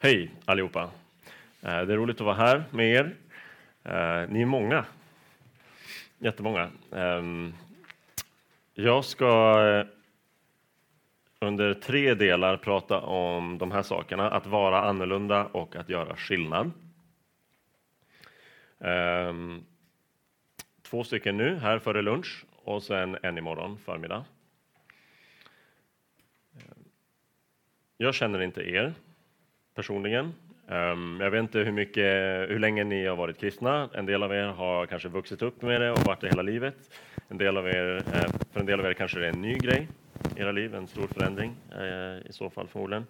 Hej allihopa! Eh, det är roligt att vara här med er. Eh, ni är många. Jättemånga. Ehm, jag ska eh, under tre delar prata om de här sakerna. Att vara annorlunda och att göra skillnad. Ehm, två stycken nu, här före lunch, och sen en imorgon förmiddag. Ehm, jag känner inte er personligen. Um, jag vet inte hur, mycket, hur länge ni har varit kristna. En del av er har kanske vuxit upp med det och varit det hela livet. En del av er, eh, för en del av er kanske det är en ny grej i era liv, en stor förändring eh, i så fall förmodligen.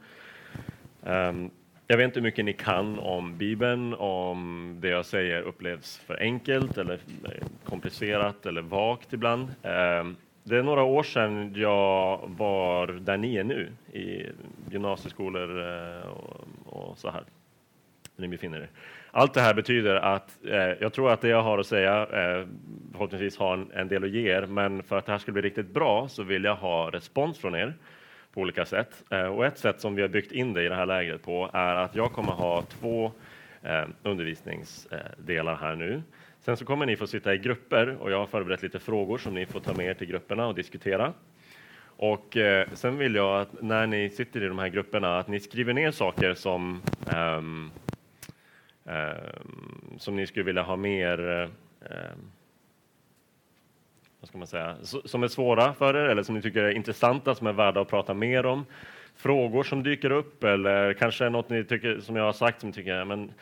Um, jag vet inte hur mycket ni kan om Bibeln, om det jag säger upplevs för enkelt eller eh, komplicerat eller vagt ibland. Ehm, det är några år sedan jag var där ni är nu, i gymnasieskolor och, och så här. Ni befinner er. Allt det här betyder att eh, jag tror att det jag har att säga eh, förhoppningsvis har en, en, del att ge er, men för att det här ska bli riktigt bra så vill jag ha respons från er på olika sätt. Eh, och ett sätt som vi har byggt in det i det här lägret på är att jag kommer ha två eh, undervisningsdelar här nu. Sen så kommer ni få sitta i grupper och jag har förberett lite frågor som ni får ta med er till grupperna och diskutera. Och eh, sen vill jag att när ni sitter i de här grupperna att ni skriver ner saker som um, um, som ni skulle vilja ha mer um, vad ska man säga, som är svåra för er eller som ni tycker är intressanta, som är värda att prata mer om. Frågor som dyker upp eller kanske något ni tycker, som jag har sagt, som tycker men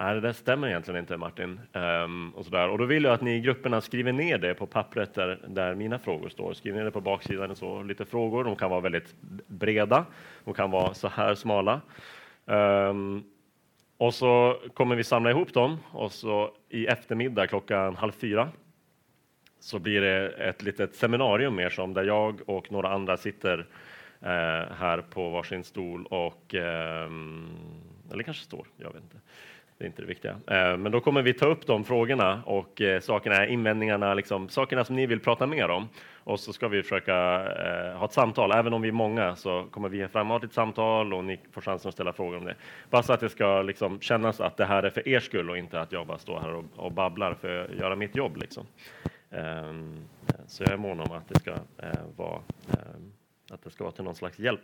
Nej, det där stämmer egentligen inte Martin. Um, och, sådär. och då vill jag att ni i grupperna skriver ner det på pappret där, där mina frågor står. Skriv ner det på baksidan, så, lite frågor. De kan vara väldigt breda, de kan vara så här smala. Um, och så kommer vi samla ihop dem och så i eftermiddag klockan halv fyra så blir det ett litet seminarium mer som där jag och några andra sitter eh, här på varsin stol och eh, eller kanske står, jag vet inte. Det är inte det viktiga. Eh, men då kommer vi ta upp de frågorna och eh, sakerna, invändningarna, liksom, sakerna som ni vill prata mer om. Och så ska vi försöka eh, ha ett samtal. Även om vi är många så kommer vi framåt ett samtal och ni får chansen att ställa frågor om det. Bara så att det ska liksom, kännas att det här är för er skull och inte att jag bara står här och, och babblar för att göra mitt jobb. Liksom. Så jag är mån om att det ska vara att det ska vara till någon slags hjälp.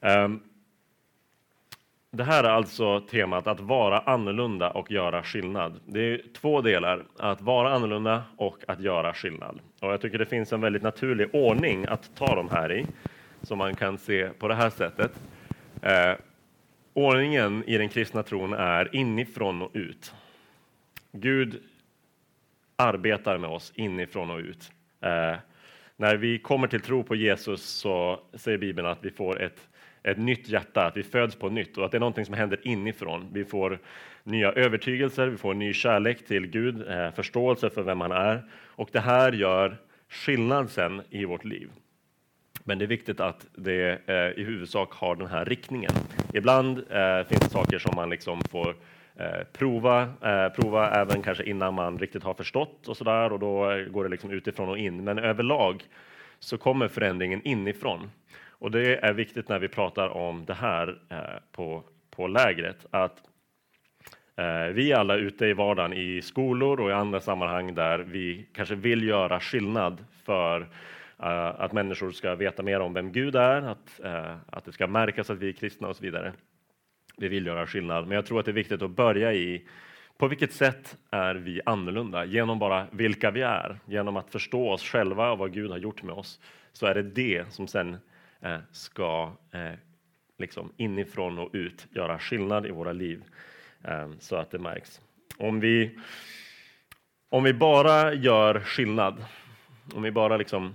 Um, det här är alltså temat att vara annorlunda och göra skillnad. Det är två delar, att vara annorlunda och att göra skillnad. Och jag tycker det finns en väldigt naturlig ordning att ta dem här i, som man kan se på det här sättet. Eh, ordningen i den kristna tron är inifrån och ut. Gud arbetar med oss inifrån och ut. Eh, när vi kommer till tro på Jesus så säger Bibeln att vi får ett ett nytt hjärta, att vi föds på nytt och att det är någonting som händer inifrån. Vi får nya övertygelser, vi får ny kärlek till Gud, eh, förståelse för vem han är och det här gör skillnad sen i vårt liv. Men det är viktigt att det eh, i huvudsak har den här riktningen. Ibland eh, finns det saker som man liksom får eh, prova, eh, prova även kanske innan man riktigt har förstått och så där och då går det liksom utifrån och in. Men överlag så kommer förändringen inifrån. Och det är viktigt när vi pratar om det här eh, på, på lägret, att eh, vi är alla ute i vardagen i skolor och i andra sammanhang där vi kanske vill göra skillnad för eh, att människor ska veta mer om vem Gud är, att, att det ska märkas att vi är kristna och så vidare. Vi vill göra skillnad, men jag tror att det är viktigt att börja i på vilket sätt är vi annorlunda? Genom bara vilka vi är, genom att förstå oss själva och vad Gud har gjort med oss, så är det det som sen Eh, ska eh, liksom inifrån och ut göra skillnad i våra liv eh, så att det märks. Om vi, om vi bara gör skillnad, om vi bara liksom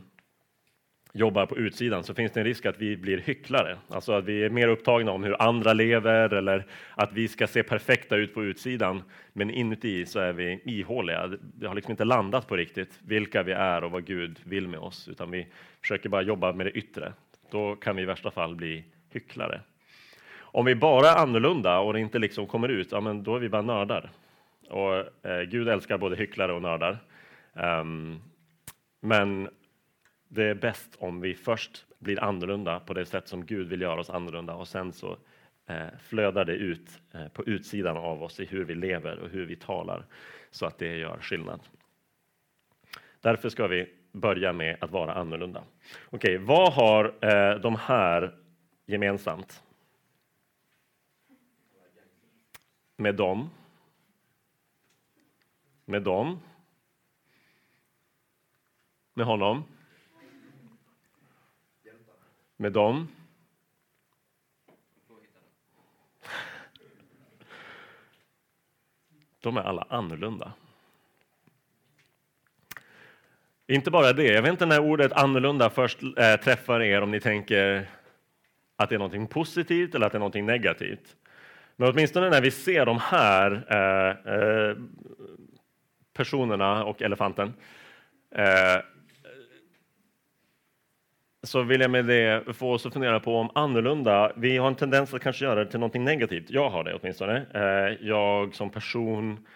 jobbar på utsidan så finns det en risk att vi blir hycklare. Alltså att vi är mer upptagna om hur andra lever eller att vi ska se perfekta ut på utsidan. Men inuti så är vi ihåliga. Det har liksom inte landat på riktigt vilka vi är och vad Gud vill med oss, utan vi försöker bara jobba med det yttre då kan vi i värsta fall bli hycklare. Om vi bara är annorlunda och det inte liksom kommer ut, ja, men då är vi bara nördar. Och eh, Gud älskar både hycklare och nördar. Um, men det är bäst om vi först blir annorlunda på det sätt som Gud vill göra oss annorlunda och sen så eh, flödar det ut eh, på utsidan av oss i hur vi lever och hur vi talar så att det gör skillnad. Därför ska vi börja med att vara annorlunda. Okej, vad har eh, de här gemensamt? Med dem? Med dem? Med honom? Med dem? De är alla annorlunda. Inte bara det, jag vet inte när ordet annorlunda först äh, träffar er om ni tänker att det är något positivt eller att det är något negativt. Men åtminstone när vi ser de här äh, äh, personerna och elefanten så vill jag med det få oss att fundera på om annorlunda, vi har en tendens att kanske göra det till något negativt. Jag har det åtminstone. Jag som person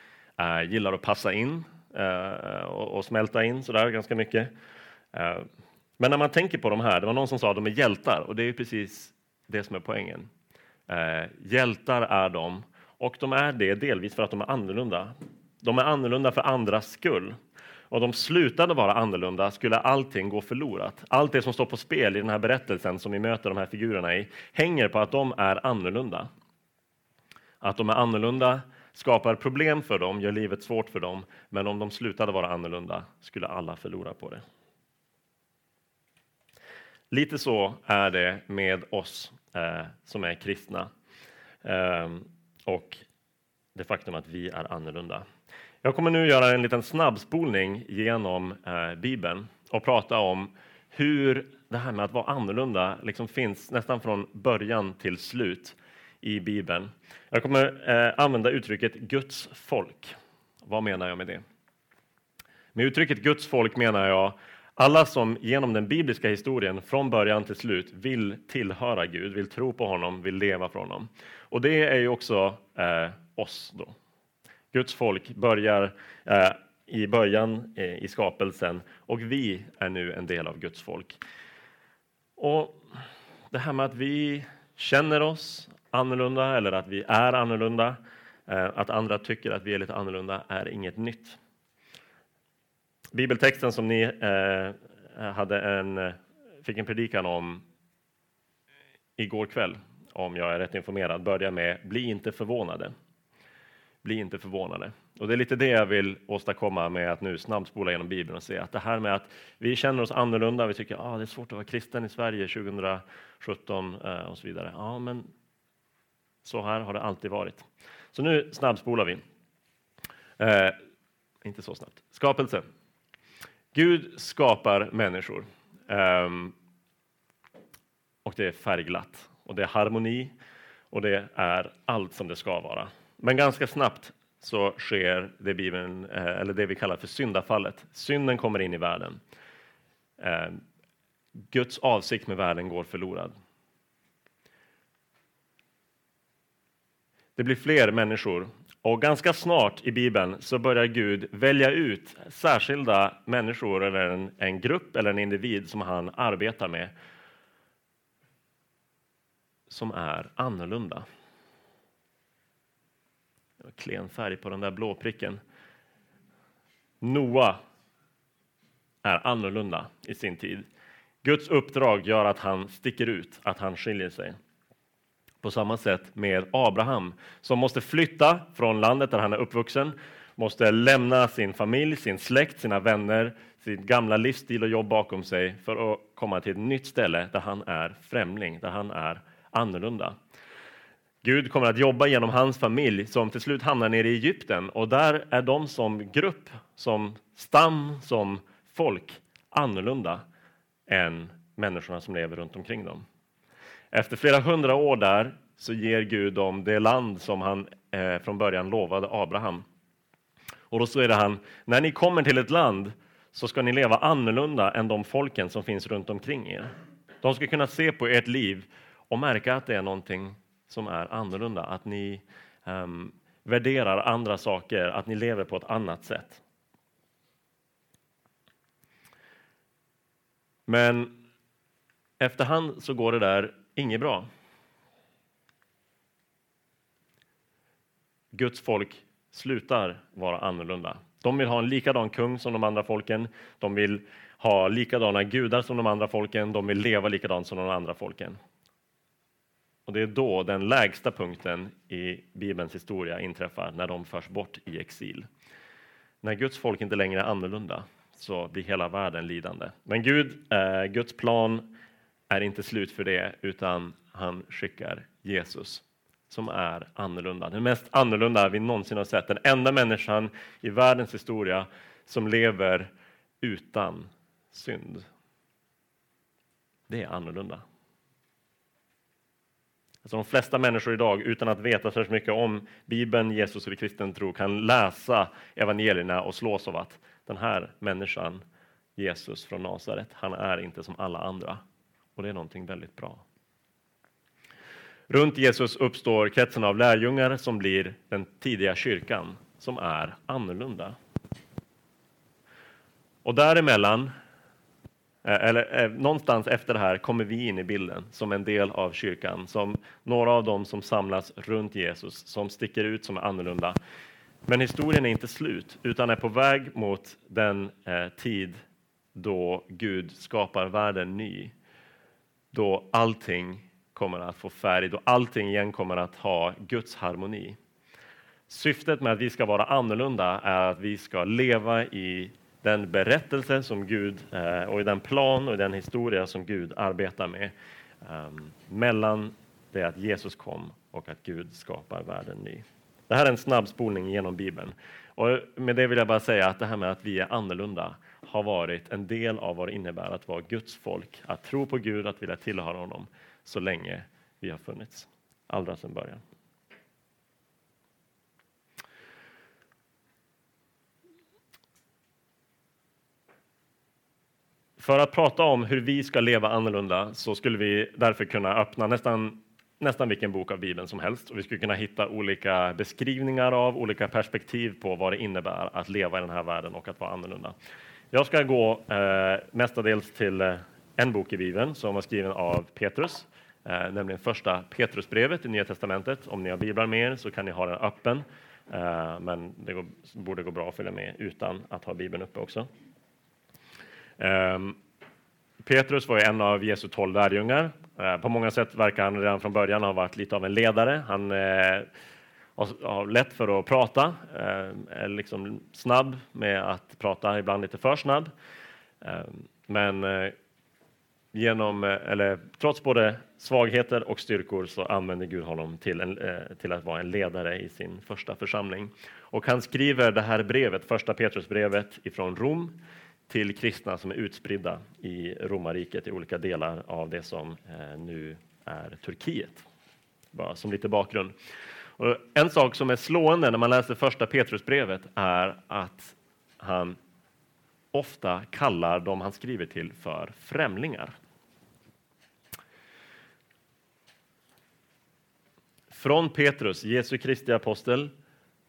gillar att passa in Eh, och, och smälta in sådär ganska mycket. Eh, men när man tänker på de här, det var någon som sa att de är hjältar och det är precis det som är poängen. Eh, hjältar är de och de är det delvis för att de är annorlunda. De är annorlunda för andras skull. Om de slutade vara annorlunda skulle allting gå förlorat. Allt det som står på spel i den här berättelsen som vi möter de här figurerna i hänger på att de är annorlunda. Att de är annorlunda skapar problem för dem, gör livet svårt för dem. Men om de slutade vara annorlunda skulle alla förlora på det. Lite så är det med oss eh, som är kristna eh, och det faktum att vi är annorlunda. Jag kommer nu göra en liten snabbspolning genom eh, Bibeln och prata om hur det här med att vara annorlunda liksom finns nästan från början till slut i Bibeln. Jag kommer eh, använda uttrycket Guds folk. Vad menar jag med det? Med uttrycket Guds folk menar jag alla som genom den bibliska historien från början till slut vill tillhöra Gud, vill tro på honom, vill leva för honom. Och det är ju också eh, oss då. Guds folk börjar eh, i början eh, i skapelsen och vi är nu en del av Guds folk. Och det här med att vi känner oss annorlunda eller att vi är annorlunda. Eh, att andra tycker att vi är lite annorlunda är inget nytt. Bibeltexten som ni eh, hade en, eh, fick en predikan om igår kväll, om jag är rätt informerad, börjar med Bli inte förvånade. Bli inte förvånade. Och Det är lite det jag vill åstadkomma med att nu snabbspola genom Bibeln och se att det här med att vi känner oss annorlunda, vi tycker att ah, det är svårt att vara kristen i Sverige 2017 och så vidare. Ja, men så här har det alltid varit. Så nu snabbspolar vi. Eh, inte så snabbt. Skapelse. Gud skapar människor. Eh, och det är färgglatt. Och det är harmoni. Och det är allt som det ska vara. Men ganska snabbt så sker det, Bibeln, eh, eller det vi kallar för syndafallet. Synden kommer in i världen. Eh, Guds avsikt med världen går förlorad. Det blir fler människor. Och ganska snart i Bibeln så börjar Gud välja ut särskilda människor eller en, en grupp eller en individ som han arbetar med som är annorlunda. Klen färg på den där blå pricken. Noa är annorlunda i sin tid. Guds uppdrag gör att han sticker ut, att han skiljer sig. På samma sätt med Abraham som måste flytta från landet där han är uppvuxen, måste lämna sin familj, sin släkt, sina vänner, sin gamla livsstil och jobb bakom sig för att komma till ett nytt ställe där han är främling, där han är annorlunda. Gud kommer att jobba genom hans familj som till slut hamnar nere i Egypten och där är de som grupp, som stam, som folk annorlunda än människorna som lever runt omkring dem. Efter flera hundra år där så ger Gud dem det land som han eh, från början lovade Abraham. Och då säger han, när ni kommer till ett land så ska ni leva annorlunda än de folken som finns runt omkring er. De ska kunna se på ert liv och märka att det är någonting som är annorlunda, att ni um, värderar andra saker, att ni lever på ett annat sätt. Men efterhand så går det där inget bra. Guds folk slutar vara annorlunda. De vill ha en likadan kung som de andra folken. De vill ha likadana gudar som de andra folken. De vill leva likadant som de andra folken. Och det är då den lägsta punkten i Bibelns historia inträffar, när de förs bort i exil. När Guds folk inte längre är annorlunda så blir hela världen lidande. Men Gud, eh, Guds plan är inte slut för det, utan han skickar Jesus som är annorlunda. Den mest annorlunda vi någonsin har sett. Den enda människan i världens historia som lever utan synd. Det är annorlunda. Alltså de flesta människor idag, utan att veta så mycket om Bibeln, Jesus och kristen tro, kan läsa evangelierna och slås av att den här människan, Jesus från Nasaret, han är inte som alla andra. Och det är någonting väldigt bra. Runt Jesus uppstår kretsen av lärjungar som blir den tidiga kyrkan, som är annorlunda. Och däremellan, eh, eller eh, någonstans efter det här, kommer vi in i bilden som en del av kyrkan, som några av dem som samlas runt Jesus, som sticker ut som är annorlunda. Men historien är inte slut, utan är på väg mot den eh, tid då Gud skapar världen ny. Då allting kommer att få färg, då allting igen kommer att ha Guds harmoni. Syftet med att vi ska vara annorlunda är att vi ska leva i den berättelse som Gud eh, och i den plan och i den historia som Gud arbetar med ehm, mellan det att Jesus kom och att Gud skapar världen ny. Det här är en snabbspolning genom Bibeln. Och med det vill jag bara säga att det här med att vi är annorlunda har varit en del av vad det innebär att vara Guds folk, att tro på Gud, att vilja tillhöra honom så länge vi har funnits, allra sedan början. För att prata om hur vi ska leva annorlunda så skulle vi därför kunna öppna nästan, nästan vilken bok av Bibeln som helst och vi skulle kunna hitta olika beskrivningar av olika perspektiv på vad det innebär att leva i den här världen och att vara annorlunda. Jag ska gå eh, mestadels till eh, en bok i Bibeln som var skriven av Petrus eh, nämligen första Petrusbrevet i Nya Testamentet. Om ni har biblar med er så kan ni ha den öppen, eh, men det går, borde gå bra att följa med utan att ha bibeln uppe också. Eh, Petrus var en av Jesu tolv lärjungar. Eh, på många sätt verkar han redan från början ha varit lite av en ledare. Han eh, har lätt för att prata, eh, är liksom snabb med att prata, ibland lite för snabb. Eh, men eh, genom, eller trots både svagheter och styrkor så använder Gud honom till, en, till att vara en ledare i sin första församling. Och han skriver det här brevet, första Petrusbrevet ifrån Rom till kristna som är utspridda i romarriket i olika delar av det som nu är Turkiet. Bara som lite bakgrund. Och en sak som är slående när man läser första Petrusbrevet är att han ofta kallar de han skriver till för främlingar. Från Petrus, Jesu Kristi apostel,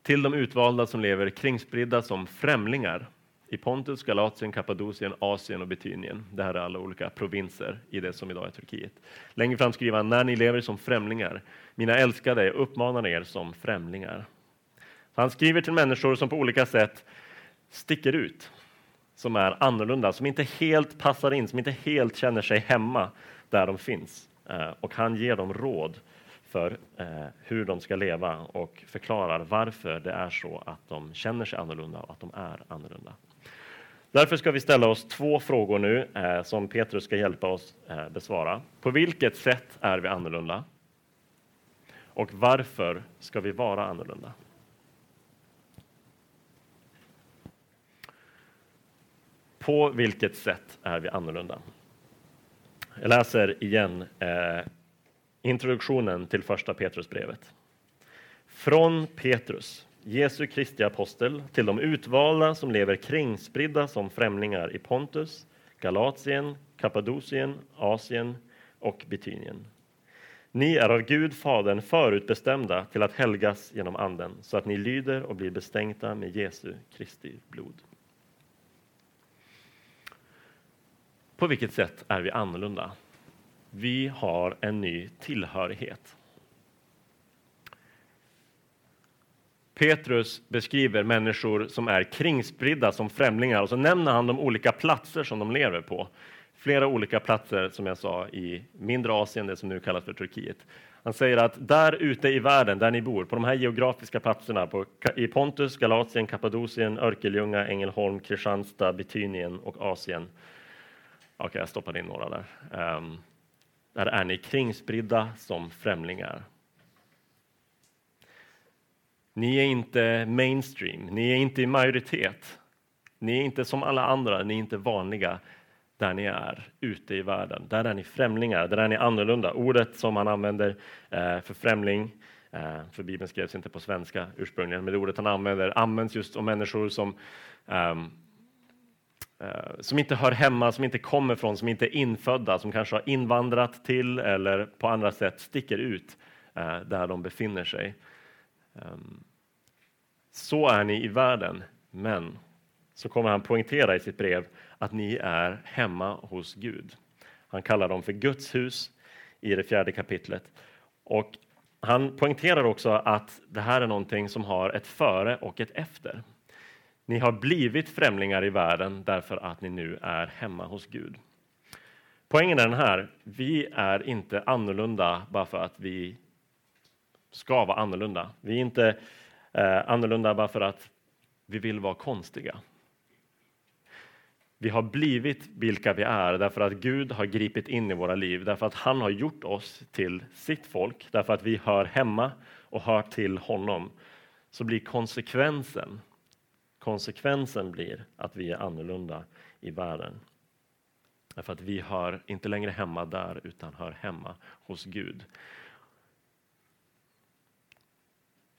till de utvalda som lever kringspridda som främlingar i Pontus, Galatien, Kappadokien, Asien och Betynien. Det här är alla olika provinser i det som idag är Turkiet. Längre fram skriver han, när ni lever som främlingar, mina älskade, jag uppmanar er som främlingar. Han skriver till människor som på olika sätt sticker ut, som är annorlunda, som inte helt passar in, som inte helt känner sig hemma där de finns. Eh, och han ger dem råd för eh, hur de ska leva och förklarar varför det är så att de känner sig annorlunda och att de är annorlunda. Därför ska vi ställa oss två frågor nu eh, som Petrus ska hjälpa oss besvara. På vilket sätt är vi annorlunda? Och varför ska vi vara annorlunda? På vilket sätt är vi annorlunda? Jag läser igen eh, introduktionen till första Petrusbrevet. Från Petrus, Jesu Kristi apostel, till de utvalda som lever kringspridda som främlingar i Pontus, Galatien, Kappadokien, Asien och Bitynien ni är av Gud, Fadern, förutbestämda till att helgas genom Anden så att ni lyder och blir bestänkta med Jesu Kristi blod. På vilket sätt är vi annorlunda? Vi har en ny tillhörighet. Petrus beskriver människor som är kringspridda som främlingar och så nämner han de olika platser som de lever på. Flera olika platser, som jag sa, i mindre Asien, det som nu kallas för Turkiet. Han säger att där ute i världen, där ni bor, på de här geografiska platserna, på, i Pontus, Galatien, Kappadokien, Örkelljunga, Ängelholm, Kristianstad, Bitynien och Asien. Okej, okay, jag stoppade in några där. Um, där är ni kringspridda som främlingar. Ni är inte mainstream, ni är inte i majoritet. Ni är inte som alla andra, ni är inte vanliga där ni är ute i världen. Där är ni främlingar, där är ni annorlunda. Ordet som han använder eh, för främling, eh, för Bibeln skrevs inte på svenska ursprungligen, men det ordet han använder används just om människor som ehm, eh, som inte hör hemma, som inte kommer från, som inte är infödda, som kanske har invandrat till eller på andra sätt sticker ut där de befinner sig. Ehm, så är ni i världen, men så kommer han poängtera i sitt brev att ni är hemma hos Gud. Han kallar dem för Guds hus i det fjärde kapitlet. Och han poängterar också att det här är någonting som har ett före och ett efter. Ni har blivit främlingar i världen därför att ni nu är hemma hos Gud. Poängen är den här, vi är inte annorlunda bara för att vi ska vara annorlunda. Vi är inte eh, annorlunda bara för att vi vill vara konstiga. Vi har blivit vilka vi är därför att Gud har gripit in i våra liv, därför att han har gjort oss till sitt folk, därför att vi hör hemma och hör till honom. Så blir konsekvensen, konsekvensen blir att vi är annorlunda i världen. Därför att vi hör inte längre hemma där, utan hör hemma hos Gud.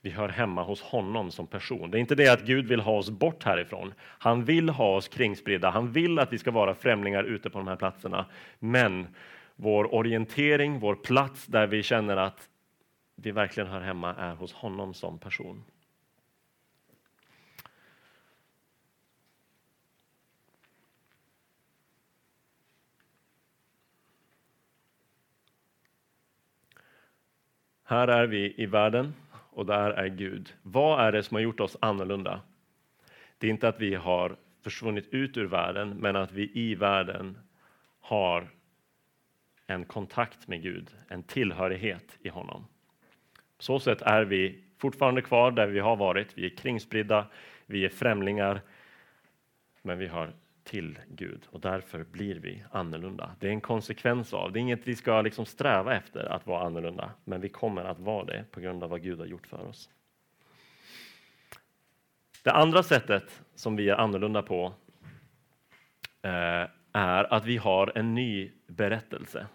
Vi hör hemma hos honom som person. Det är inte det att Gud vill ha oss bort härifrån. Han vill ha oss kringspridda. Han vill att vi ska vara främlingar ute på de här platserna. Men vår orientering, vår plats där vi känner att vi verkligen hör hemma är hos honom som person. Här är vi i världen och där är Gud. Vad är det som har gjort oss annorlunda? Det är inte att vi har försvunnit ut ur världen, men att vi i världen har en kontakt med Gud, en tillhörighet i honom. På så sätt är vi fortfarande kvar där vi har varit. Vi är kringspridda, vi är främlingar, men vi har till Gud och därför blir vi annorlunda. Det är en konsekvens av, det är inget vi ska liksom sträva efter att vara annorlunda, men vi kommer att vara det på grund av vad Gud har gjort för oss. Det andra sättet som vi är annorlunda på eh, är att vi har en ny berättelse.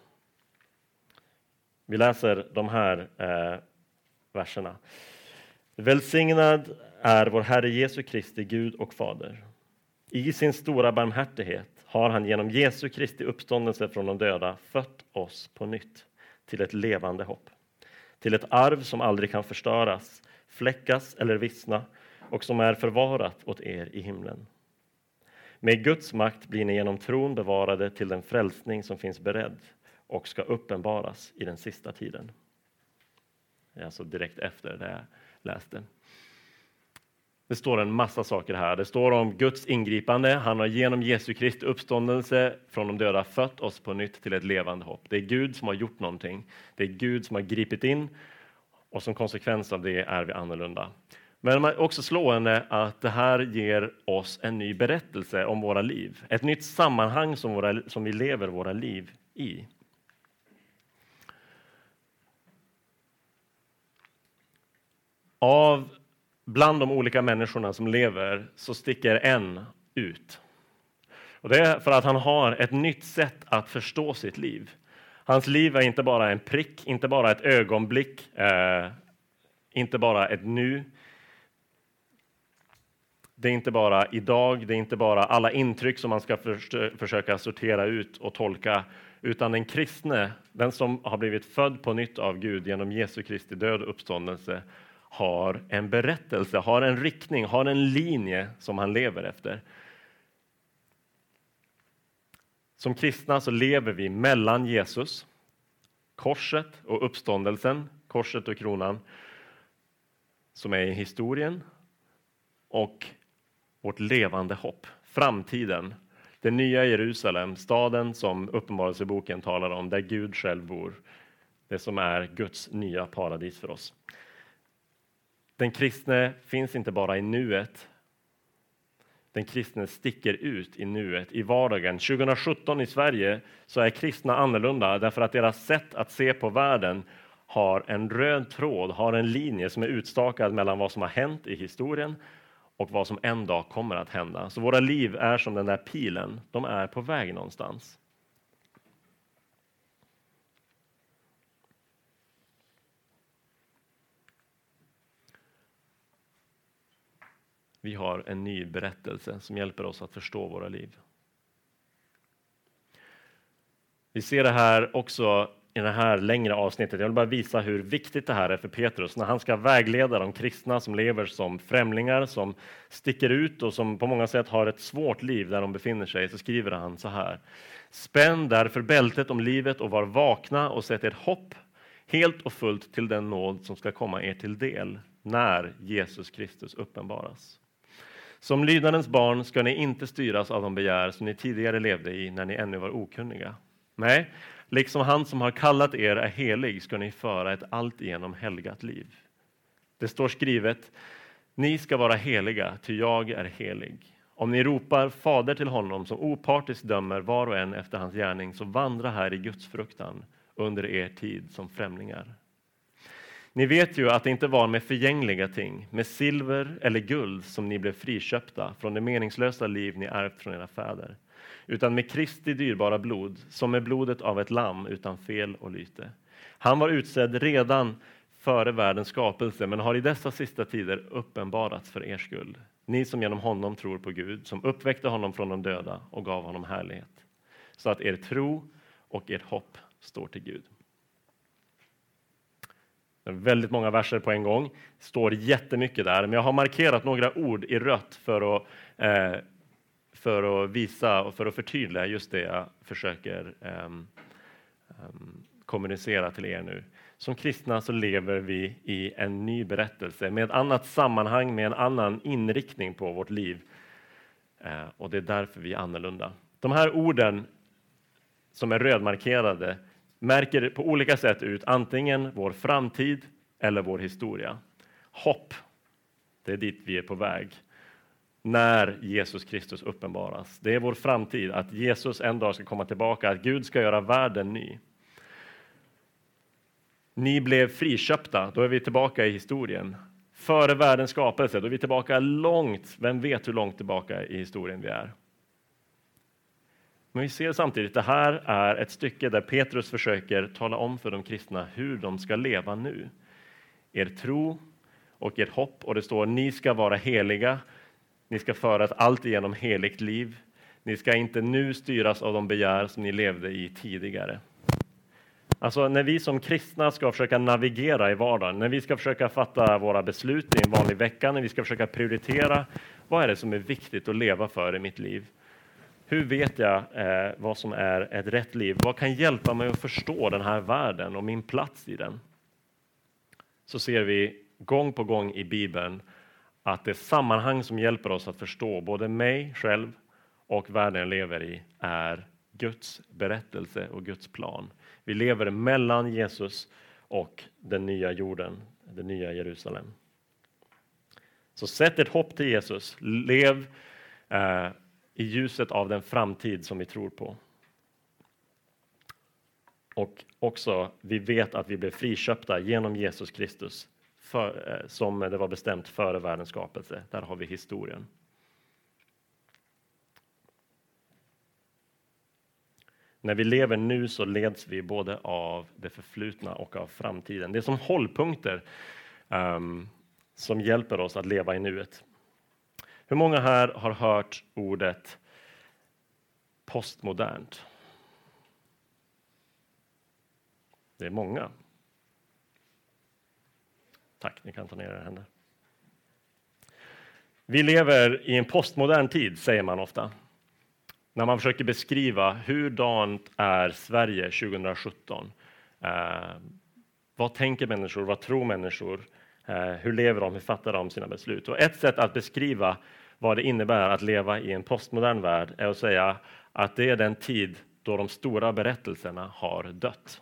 Vi läser de här eh, verserna. Välsignad är vår Herre Jesu Kristi Gud och Fader i sin stora barmhärtighet har han genom Jesu Kristi uppståndelse från de döda fött oss på nytt till ett levande hopp, till ett arv som aldrig kan förstöras, fläckas eller vissna och som är förvarat åt er i himlen. Med Guds makt blir ni genom tron bevarade till den frälsning som finns beredd och ska uppenbaras i den sista tiden. Det är alltså direkt efter det jag läste. Det står en massa saker här. Det står om Guds ingripande. Han har genom Jesu Kristi uppståndelse från de döda fött oss på nytt till ett levande hopp. Det är Gud som har gjort någonting. Det är Gud som har gripit in och som konsekvens av det är vi annorlunda. Men det är också slående att det här ger oss en ny berättelse om våra liv. Ett nytt sammanhang som, våra, som vi lever våra liv i. Av bland de olika människorna som lever så sticker en ut. Och det är för att han har ett nytt sätt att förstå sitt liv. Hans liv är inte bara en prick, inte bara ett ögonblick, eh, inte bara ett nu. Det är inte bara idag, det är inte bara alla intryck som man ska för, försöka sortera ut och tolka, utan den kristne, den som har blivit född på nytt av Gud genom Jesu Kristi död och uppståndelse, har en berättelse, har en riktning, har en linje som han lever efter. Som kristna så lever vi mellan Jesus, korset och uppståndelsen, korset och kronan, som är i historien, och vårt levande hopp, framtiden, det nya Jerusalem, staden som Uppenbarelseboken talar om, där Gud själv bor, det som är Guds nya paradis för oss. Den kristne finns inte bara i nuet. Den kristne sticker ut i nuet, i vardagen. 2017 i Sverige så är kristna annorlunda därför att deras sätt att se på världen har en röd tråd, har en linje som är utstakad mellan vad som har hänt i historien och vad som en dag kommer att hända. Så våra liv är som den där pilen, de är på väg någonstans. Vi har en ny berättelse som hjälper oss att förstå våra liv. Vi ser det här också i det här längre avsnittet. Jag vill bara visa hur viktigt det här är för Petrus när han ska vägleda de kristna som lever som främlingar, som sticker ut och som på många sätt har ett svårt liv där de befinner sig. Så skriver han så här. Spänn därför bältet om livet och var vakna och sätt ert hopp helt och fullt till den nåd som ska komma er till del när Jesus Kristus uppenbaras. Som lydnadens barn ska ni inte styras av de begär som ni tidigare levde i när ni ännu var okunniga. Nej, liksom han som har kallat er är helig ska ni föra ett alltigenom helgat liv. Det står skrivet, ni ska vara heliga, ty jag är helig. Om ni ropar Fader till honom som opartiskt dömer var och en efter hans gärning, så vandra här i Guds fruktan under er tid som främlingar. Ni vet ju att det inte var med förgängliga ting, med silver eller guld som ni blev friköpta från det meningslösa liv ni ärvt från era fäder utan med Kristi dyrbara blod, som med blodet av ett lamm utan fel och lyte. Han var utsedd redan före världens skapelse, men har i dessa sista tider uppenbarats för er skull. Ni som genom honom tror på Gud, som uppväckte honom från de döda och gav honom härlighet, så att er tro och ert hopp står till Gud. Väldigt många verser på en gång, står jättemycket där, men jag har markerat några ord i rött för att eh, för att visa och för att förtydliga just det jag försöker eh, kommunicera till er nu. Som kristna så lever vi i en ny berättelse med ett annat sammanhang, med en annan inriktning på vårt liv. Eh, och det är därför vi är annorlunda. De här orden som är rödmarkerade märker på olika sätt ut antingen vår framtid eller vår historia. Hopp, det är dit vi är på väg när Jesus Kristus uppenbaras. Det är vår framtid, att Jesus en dag ska komma tillbaka, att Gud ska göra världen ny. Ni blev friköpta, då är vi tillbaka i historien. Före världens skapelse, då är vi tillbaka långt, vem vet hur långt tillbaka i historien vi är. Men vi ser samtidigt, att det här är ett stycke där Petrus försöker tala om för de kristna hur de ska leva nu. Er tro och ert hopp, och det står ni ska vara heliga ni ska föra ett alltigenom heligt liv. Ni ska inte nu styras av de begär som ni levde i tidigare. Alltså när vi som kristna ska försöka navigera i vardagen, när vi ska försöka fatta våra beslut i en vanlig vecka, när vi ska försöka prioritera, vad är det som är viktigt att leva för i mitt liv? Hur vet jag eh, vad som är ett rätt liv? Vad kan hjälpa mig att förstå den här världen och min plats i den? Så ser vi gång på gång i Bibeln att det sammanhang som hjälper oss att förstå både mig själv och världen jag lever i är Guds berättelse och Guds plan. Vi lever mellan Jesus och den nya jorden, det nya Jerusalem. Så sätt ett hopp till Jesus. Lev eh, i ljuset av den framtid som vi tror på. Och också, vi vet att vi blev friköpta genom Jesus Kristus för, eh, som det var bestämt före världens skapelse. Där har vi historien. När vi lever nu så leds vi både av det förflutna och av framtiden. Det är som hållpunkter um, som hjälper oss att leva i nuet. Hur många här har hört ordet postmodernt? Det är många. Tack, ni kan ta ner era händer. Vi lever i en postmodern tid, säger man ofta. När man försöker beskriva hurdant är Sverige 2017? Eh, vad tänker människor? Vad tror människor? Eh, hur lever de? Hur fattar de sina beslut? Och ett sätt att beskriva vad det innebär att leva i en postmodern värld är att säga att det är den tid då de stora berättelserna har dött.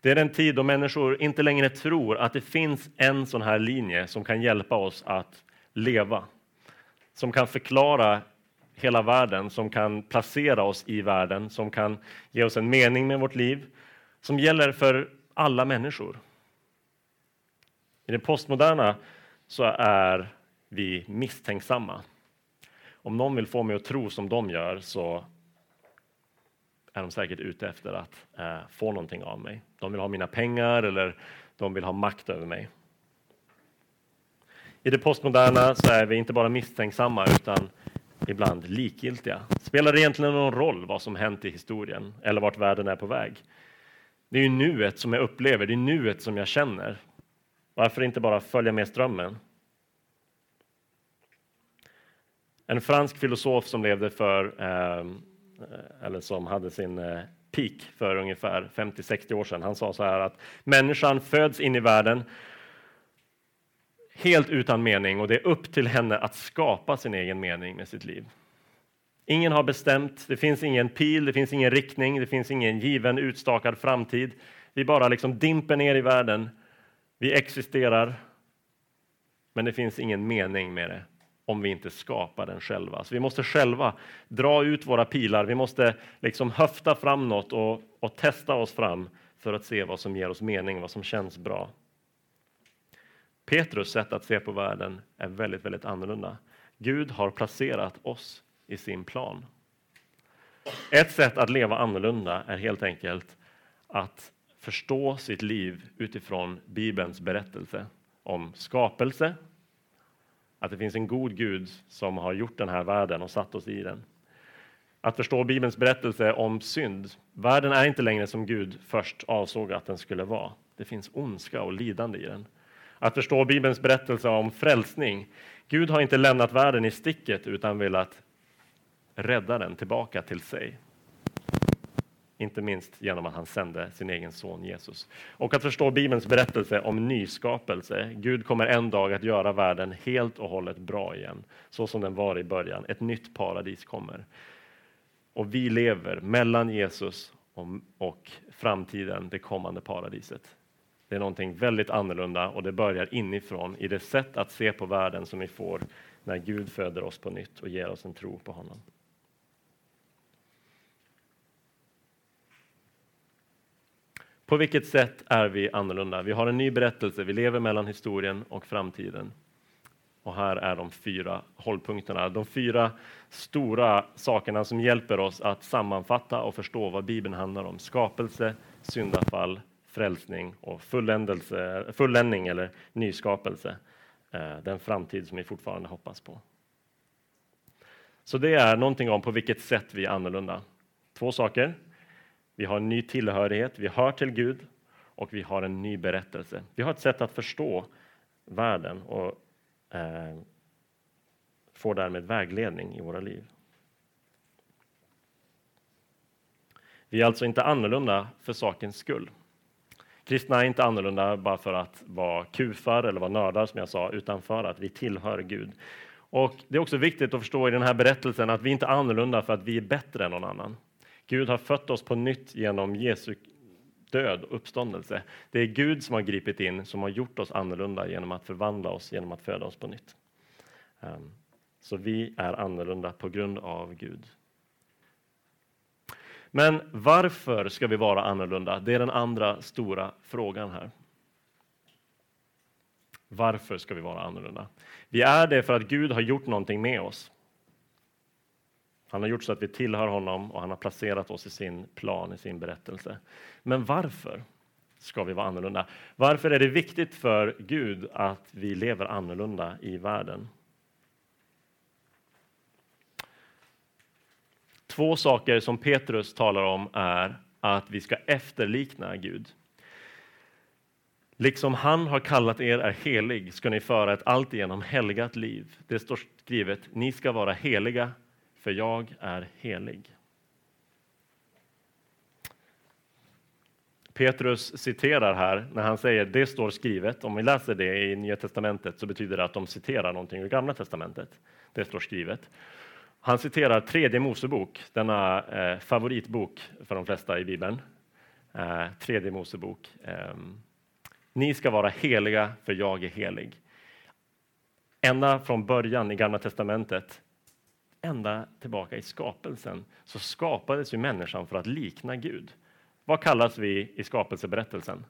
Det är den tid då människor inte längre tror att det finns en sån här linje som kan hjälpa oss att leva, som kan förklara hela världen, som kan placera oss i världen, som kan ge oss en mening med vårt liv, som gäller för alla människor. I det postmoderna så är vi misstänksamma. Om någon vill få mig att tro som de gör så är de säkert ute efter att eh, få någonting av mig. De vill ha mina pengar eller de vill ha makt över mig. I det postmoderna så är vi inte bara misstänksamma utan ibland likgiltiga. Spelar det egentligen någon roll vad som hänt i historien eller vart världen är på väg? Det är ju nuet som jag upplever, det är nuet som jag känner. Varför inte bara följa med strömmen? En fransk filosof som levde för, eh, eller som hade sin eh, peak för ungefär 50-60 år sedan, han sa så här att människan föds in i världen helt utan mening och det är upp till henne att skapa sin egen mening med sitt liv. Ingen har bestämt, det finns ingen pil, det finns ingen riktning, det finns ingen given utstakad framtid. Vi bara liksom dimper ner i världen. Vi existerar, men det finns ingen mening med det om vi inte skapar den själva. Så vi måste själva dra ut våra pilar. Vi måste liksom höfta fram något och, och testa oss fram för att se vad som ger oss mening, vad som känns bra. Petrus sätt att se på världen är väldigt, väldigt annorlunda. Gud har placerat oss i sin plan. Ett sätt att leva annorlunda är helt enkelt att förstå sitt liv utifrån Bibelns berättelse om skapelse, att det finns en god Gud som har gjort den här världen och satt oss i den. Att förstå Bibelns berättelse om synd. Världen är inte längre som Gud först avsåg att den skulle vara. Det finns ondska och lidande i den. Att förstå Bibelns berättelse om frälsning. Gud har inte lämnat världen i sticket utan velat rädda den tillbaka till sig. Inte minst genom att han sände sin egen son Jesus. Och att förstå Bibelns berättelse om nyskapelse. Gud kommer en dag att göra världen helt och hållet bra igen, så som den var i början. Ett nytt paradis kommer. Och vi lever mellan Jesus och framtiden, det kommande paradiset. Det är någonting väldigt annorlunda och det börjar inifrån i det sätt att se på världen som vi får när Gud föder oss på nytt och ger oss en tro på honom. På vilket sätt är vi annorlunda? Vi har en ny berättelse, vi lever mellan historien och framtiden. Och här är de fyra hållpunkterna, de fyra stora sakerna som hjälper oss att sammanfatta och förstå vad Bibeln handlar om. Skapelse, syndafall, frälsning och fulländning eller nyskapelse. Eh, den framtid som vi fortfarande hoppas på. Så det är någonting om på vilket sätt vi är annorlunda. Två saker. Vi har en ny tillhörighet, vi hör till Gud och vi har en ny berättelse. Vi har ett sätt att förstå världen och eh, får därmed vägledning i våra liv. Vi är alltså inte annorlunda för sakens skull. Kristna är inte annorlunda bara för att vara kufar eller vara nördar som jag sa, utan för att vi tillhör Gud. Och Det är också viktigt att förstå i den här berättelsen att vi inte är annorlunda för att vi är bättre än någon annan. Gud har fött oss på nytt genom Jesu död och uppståndelse. Det är Gud som har gripit in, som har gjort oss annorlunda genom att förvandla oss, genom att föda oss på nytt. Ehm, så vi är annorlunda på grund av Gud. Men varför ska vi vara annorlunda? Det är den andra stora frågan här. Varför ska vi vara annorlunda? Vi är det för att Gud har gjort någonting med oss. Han har gjort så att vi tillhör honom och han har placerat oss i sin plan, i sin berättelse. Men varför ska vi vara annorlunda? Varför är det viktigt för Gud att vi lever annorlunda i världen? Två saker som Petrus talar om är att vi ska efterlikna Gud. Liksom han har kallat er är helig ska ni föra ett alltigenom helgat liv. Det står skrivet, ni ska vara heliga för jag är helig. Petrus citerar här när han säger det står skrivet. Om vi läser det i Nya testamentet så betyder det att de citerar någonting ur Gamla testamentet. Det står skrivet. Han citerar tredje Mosebok, denna eh, favoritbok för de flesta i Bibeln. Eh, tredje Mosebok. Eh, Ni ska vara heliga, för jag är helig. Ända från början i Gamla testamentet, ända tillbaka i skapelsen, så skapades ju människan för att likna Gud. Vad kallas vi i skapelseberättelsen?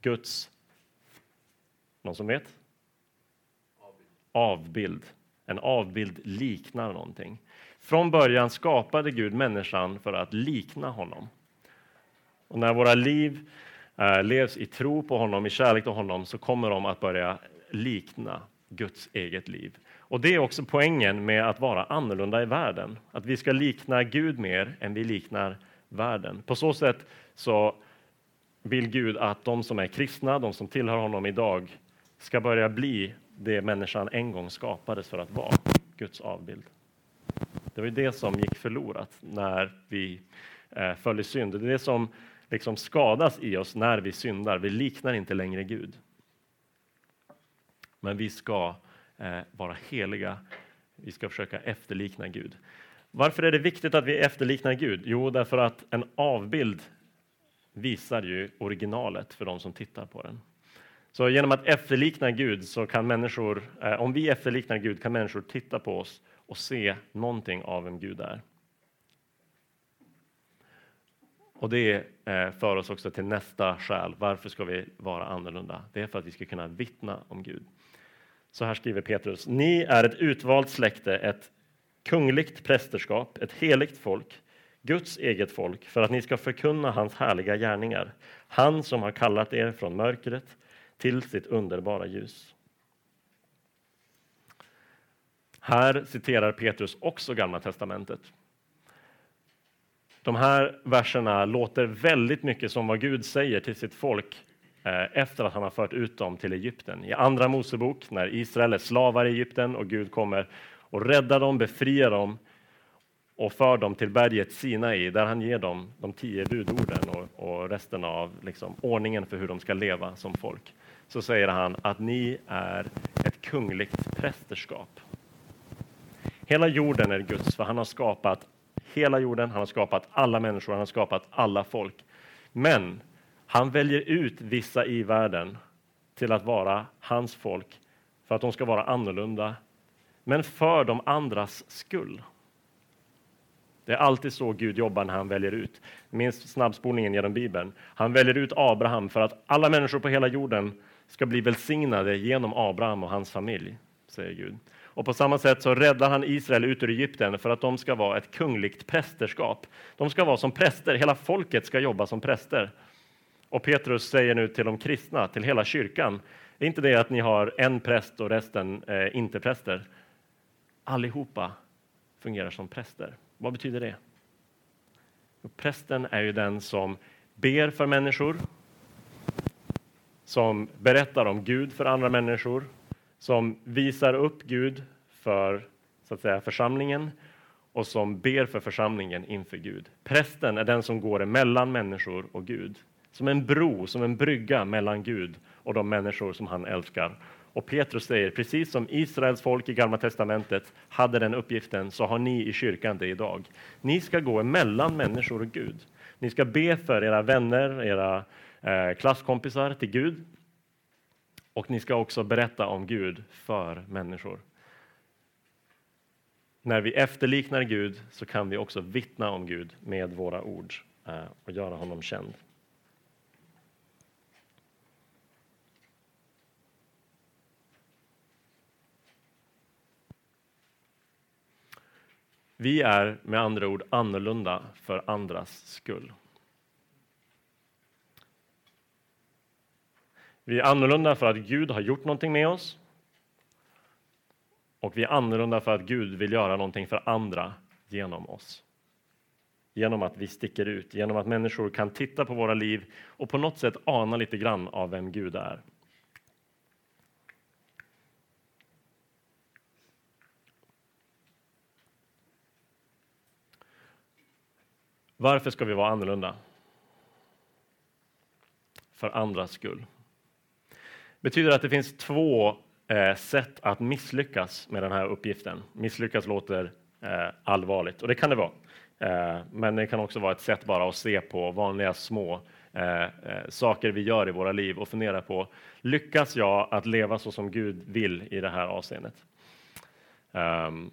Guds... Någon som vet? Avbild. En avbild liknar någonting. Från början skapade Gud människan för att likna honom. Och när våra liv eh, levs i tro på honom, i kärlek till honom, så kommer de att börja likna Guds eget liv. Och Det är också poängen med att vara annorlunda i världen. Att vi ska likna Gud mer än vi liknar världen. På så sätt så vill Gud att de som är kristna, de som tillhör honom idag, ska börja bli det människan en gång skapades för att vara, Guds avbild. Det var det som gick förlorat när vi eh, föll i synd. Det är det som liksom skadas i oss när vi syndar. Vi liknar inte längre Gud. Men vi ska Eh, vara heliga. Vi ska försöka efterlikna Gud. Varför är det viktigt att vi efterliknar Gud? Jo, därför att en avbild visar ju originalet för de som tittar på den. Så genom att efterlikna Gud så kan människor, eh, om vi efterliknar Gud kan människor titta på oss och se någonting av vem Gud är. Och det eh, för oss också till nästa skäl. Varför ska vi vara annorlunda? Det är för att vi ska kunna vittna om Gud. Så här skriver Petrus. Ni är ett utvalt släkte, ett kungligt prästerskap, ett heligt folk, Guds eget folk, för att ni ska förkunna hans härliga gärningar. Han som har kallat er från mörkret till sitt underbara ljus. Här citerar Petrus också Gamla testamentet. De här verserna låter väldigt mycket som vad Gud säger till sitt folk Eh, efter att han har fört ut dem till Egypten. I Andra Mosebok, när Israel är slavar i Egypten och Gud kommer och räddar dem, befriar dem och för dem till berget Sinai där han ger dem de tio budorden och, och resten av liksom, ordningen för hur de ska leva som folk. Så säger han att ni är ett kungligt prästerskap. Hela jorden är Guds, för han har skapat hela jorden, han har skapat alla människor, han har skapat alla folk. Men han väljer ut vissa i världen till att vara hans folk för att de ska vara annorlunda, men för de andras skull. Det är alltid så Gud jobbar när han väljer ut. Minns snabbspolningen genom Bibeln. Han väljer ut Abraham för att alla människor på hela jorden ska bli välsignade genom Abraham och hans familj, säger Gud. Och på samma sätt så räddar han Israel ut ur Egypten för att de ska vara ett kungligt prästerskap. De ska vara som präster, hela folket ska jobba som präster. Och Petrus säger nu till de kristna, till hela kyrkan, det är inte det att ni har en präst och resten eh, inte präster. Allihopa fungerar som präster. Vad betyder det? Prästen är ju den som ber för människor, som berättar om Gud för andra människor, som visar upp Gud för så att säga, församlingen och som ber för församlingen inför Gud. Prästen är den som går emellan människor och Gud, som en bro, som en brygga mellan Gud och de människor som han älskar. Och Petrus säger, precis som Israels folk i Gamla testamentet hade den uppgiften, så har ni i kyrkan det idag. Ni ska gå emellan människor och Gud. Ni ska be för era vänner, era eh, klasskompisar till Gud. Och ni ska också berätta om Gud för människor. När vi efterliknar Gud så kan vi också vittna om Gud med våra ord eh, och göra honom känd. Vi är med andra ord annorlunda för andras skull. Vi är annorlunda för att Gud har gjort någonting med oss. Och vi är annorlunda för att Gud vill göra någonting för andra genom oss. Genom att vi sticker ut, genom att människor kan titta på våra liv och på något sätt ana lite grann av vem Gud är. Varför ska vi vara annorlunda? för andras skull. betyder att det finns två eh, sätt att misslyckas med den här uppgiften. Misslyckas låter eh, allvarligt och det kan det vara. Eh, men det kan också vara ett sätt bara att se på vanliga små eh, eh, saker vi gör i våra liv och fundera på lyckas jag att leva så som Gud vill i det här avseendet? Um,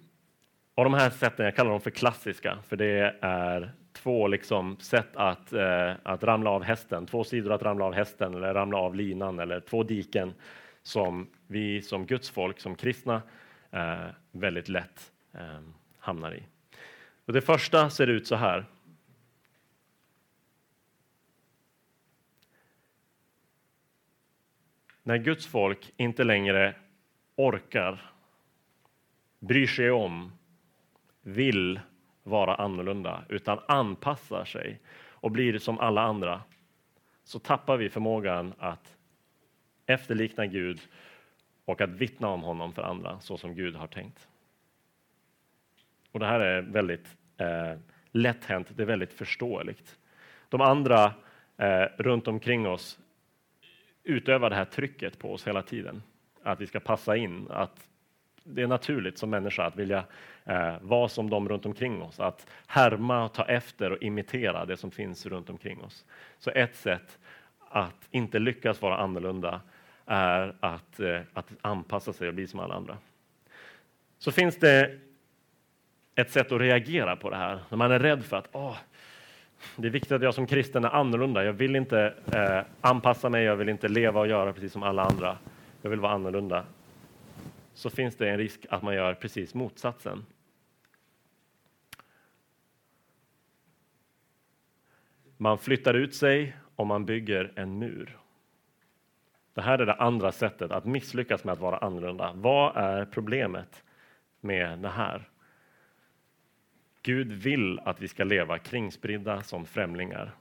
och de här sätten, jag kallar dem för klassiska, för det är två liksom sätt att, eh, att ramla av hästen, två sidor att ramla av hästen eller ramla av linan eller två diken som vi som Guds folk, som kristna, eh, väldigt lätt eh, hamnar i. Och det första ser ut så här. När Guds folk inte längre orkar, bryr sig om, vill vara annorlunda, utan anpassar sig och blir som alla andra, så tappar vi förmågan att efterlikna Gud och att vittna om honom för andra så som Gud har tänkt. Och det här är väldigt eh, lätt hänt, det är väldigt förståeligt. De andra eh, runt omkring oss utövar det här trycket på oss hela tiden, att vi ska passa in, att det är naturligt som människa att vilja eh, vara som de runt omkring oss, att härma, ta efter och imitera det som finns runt omkring oss. Så ett sätt att inte lyckas vara annorlunda är att, eh, att anpassa sig och bli som alla andra. Så finns det ett sätt att reagera på det här, när man är rädd för att åh, det är viktigt att jag som kristen är annorlunda. Jag vill inte eh, anpassa mig, jag vill inte leva och göra precis som alla andra. Jag vill vara annorlunda. Så finns det en risk att man gör precis motsatsen. Man flyttar ut sig och man bygger en mur. Det här är det andra sättet att misslyckas med att vara annorlunda. Vad är problemet med det här? Gud vill att vi ska leva kringspridda som främlingar.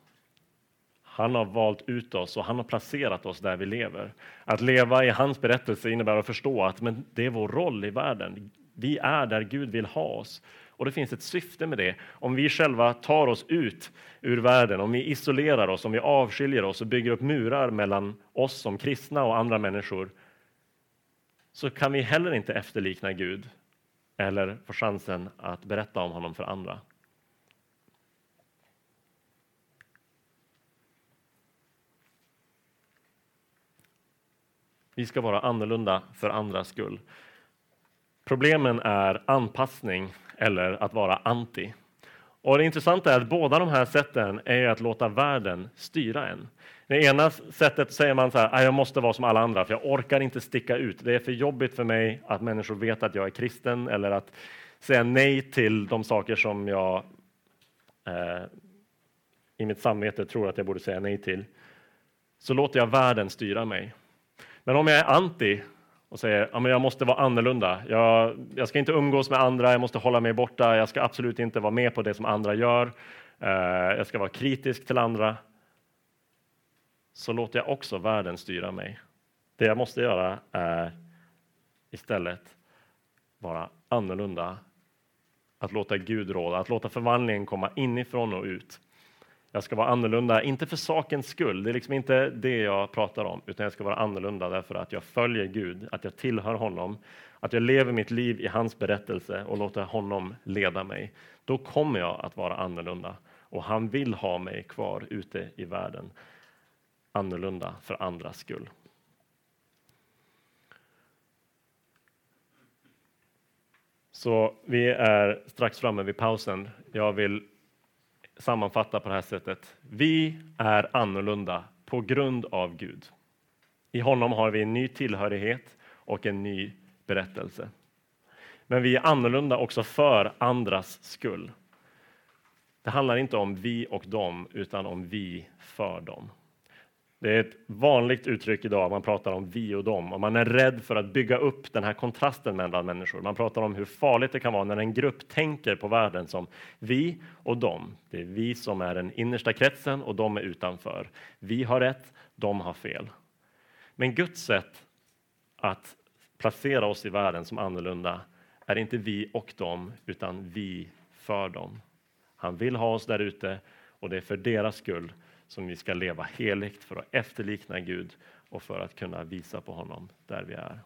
Han har valt ut oss och han har placerat oss där vi lever. Att leva i hans berättelse innebär att förstå att men det är vår roll i världen. Vi är där Gud vill ha oss. Och det finns ett syfte med det. Om vi själva tar oss ut ur världen, om vi isolerar oss, om vi avskiljer oss och bygger upp murar mellan oss som kristna och andra människor, så kan vi heller inte efterlikna Gud eller få chansen att berätta om honom för andra. Vi ska vara annorlunda för andras skull. Problemen är anpassning eller att vara anti. Och det intressanta är att båda de här sätten är att låta världen styra en. Det ena sättet säger man så här, ah, jag måste vara som alla andra för jag orkar inte sticka ut. Det är för jobbigt för mig att människor vet att jag är kristen eller att säga nej till de saker som jag eh, i mitt samvete tror att jag borde säga nej till. Så låter jag världen styra mig. Men om jag är anti och säger att jag måste vara annorlunda. Jag, jag, ska inte umgås med andra, jag måste hålla mig borta, jag ska absolut inte vara med på det som andra gör. Eh, jag ska vara kritisk till andra. Så låter jag också världen styra mig. Det jag måste göra är istället vara annorlunda. Att låta Gud råda, att låta förvandlingen komma inifrån och ut. Jag ska vara annorlunda, inte för sakens skull, det är liksom inte det jag pratar om, utan jag ska vara annorlunda därför att jag följer Gud, att jag tillhör honom, att jag lever mitt liv i hans berättelse och låter honom leda mig. Då kommer jag att vara annorlunda och han vill ha mig kvar ute i världen, annorlunda för andras skull. Så vi är strax framme vid pausen. Jag vill sammanfatta på det här sättet. Vi är annorlunda på grund av Gud. I honom har vi en ny tillhörighet och en ny berättelse. Men vi är annorlunda också för andras skull. Det handlar inte om vi och dem, utan om vi för dem. Det är ett vanligt uttryck idag, man pratar om vi och dem och man är rädd för att bygga upp den här kontrasten mellan människor. Man pratar om hur farligt det kan vara när en grupp tänker på världen som vi och dem. Det är vi som är den innersta kretsen och de är utanför. Vi har rätt, de har fel. Men Guds sätt att placera oss i världen som annorlunda är inte vi och dem, utan vi för dem. Han vill ha oss där ute och det är för deras skull som vi ska leva heligt för att efterlikna Gud och för att kunna visa på honom där vi är.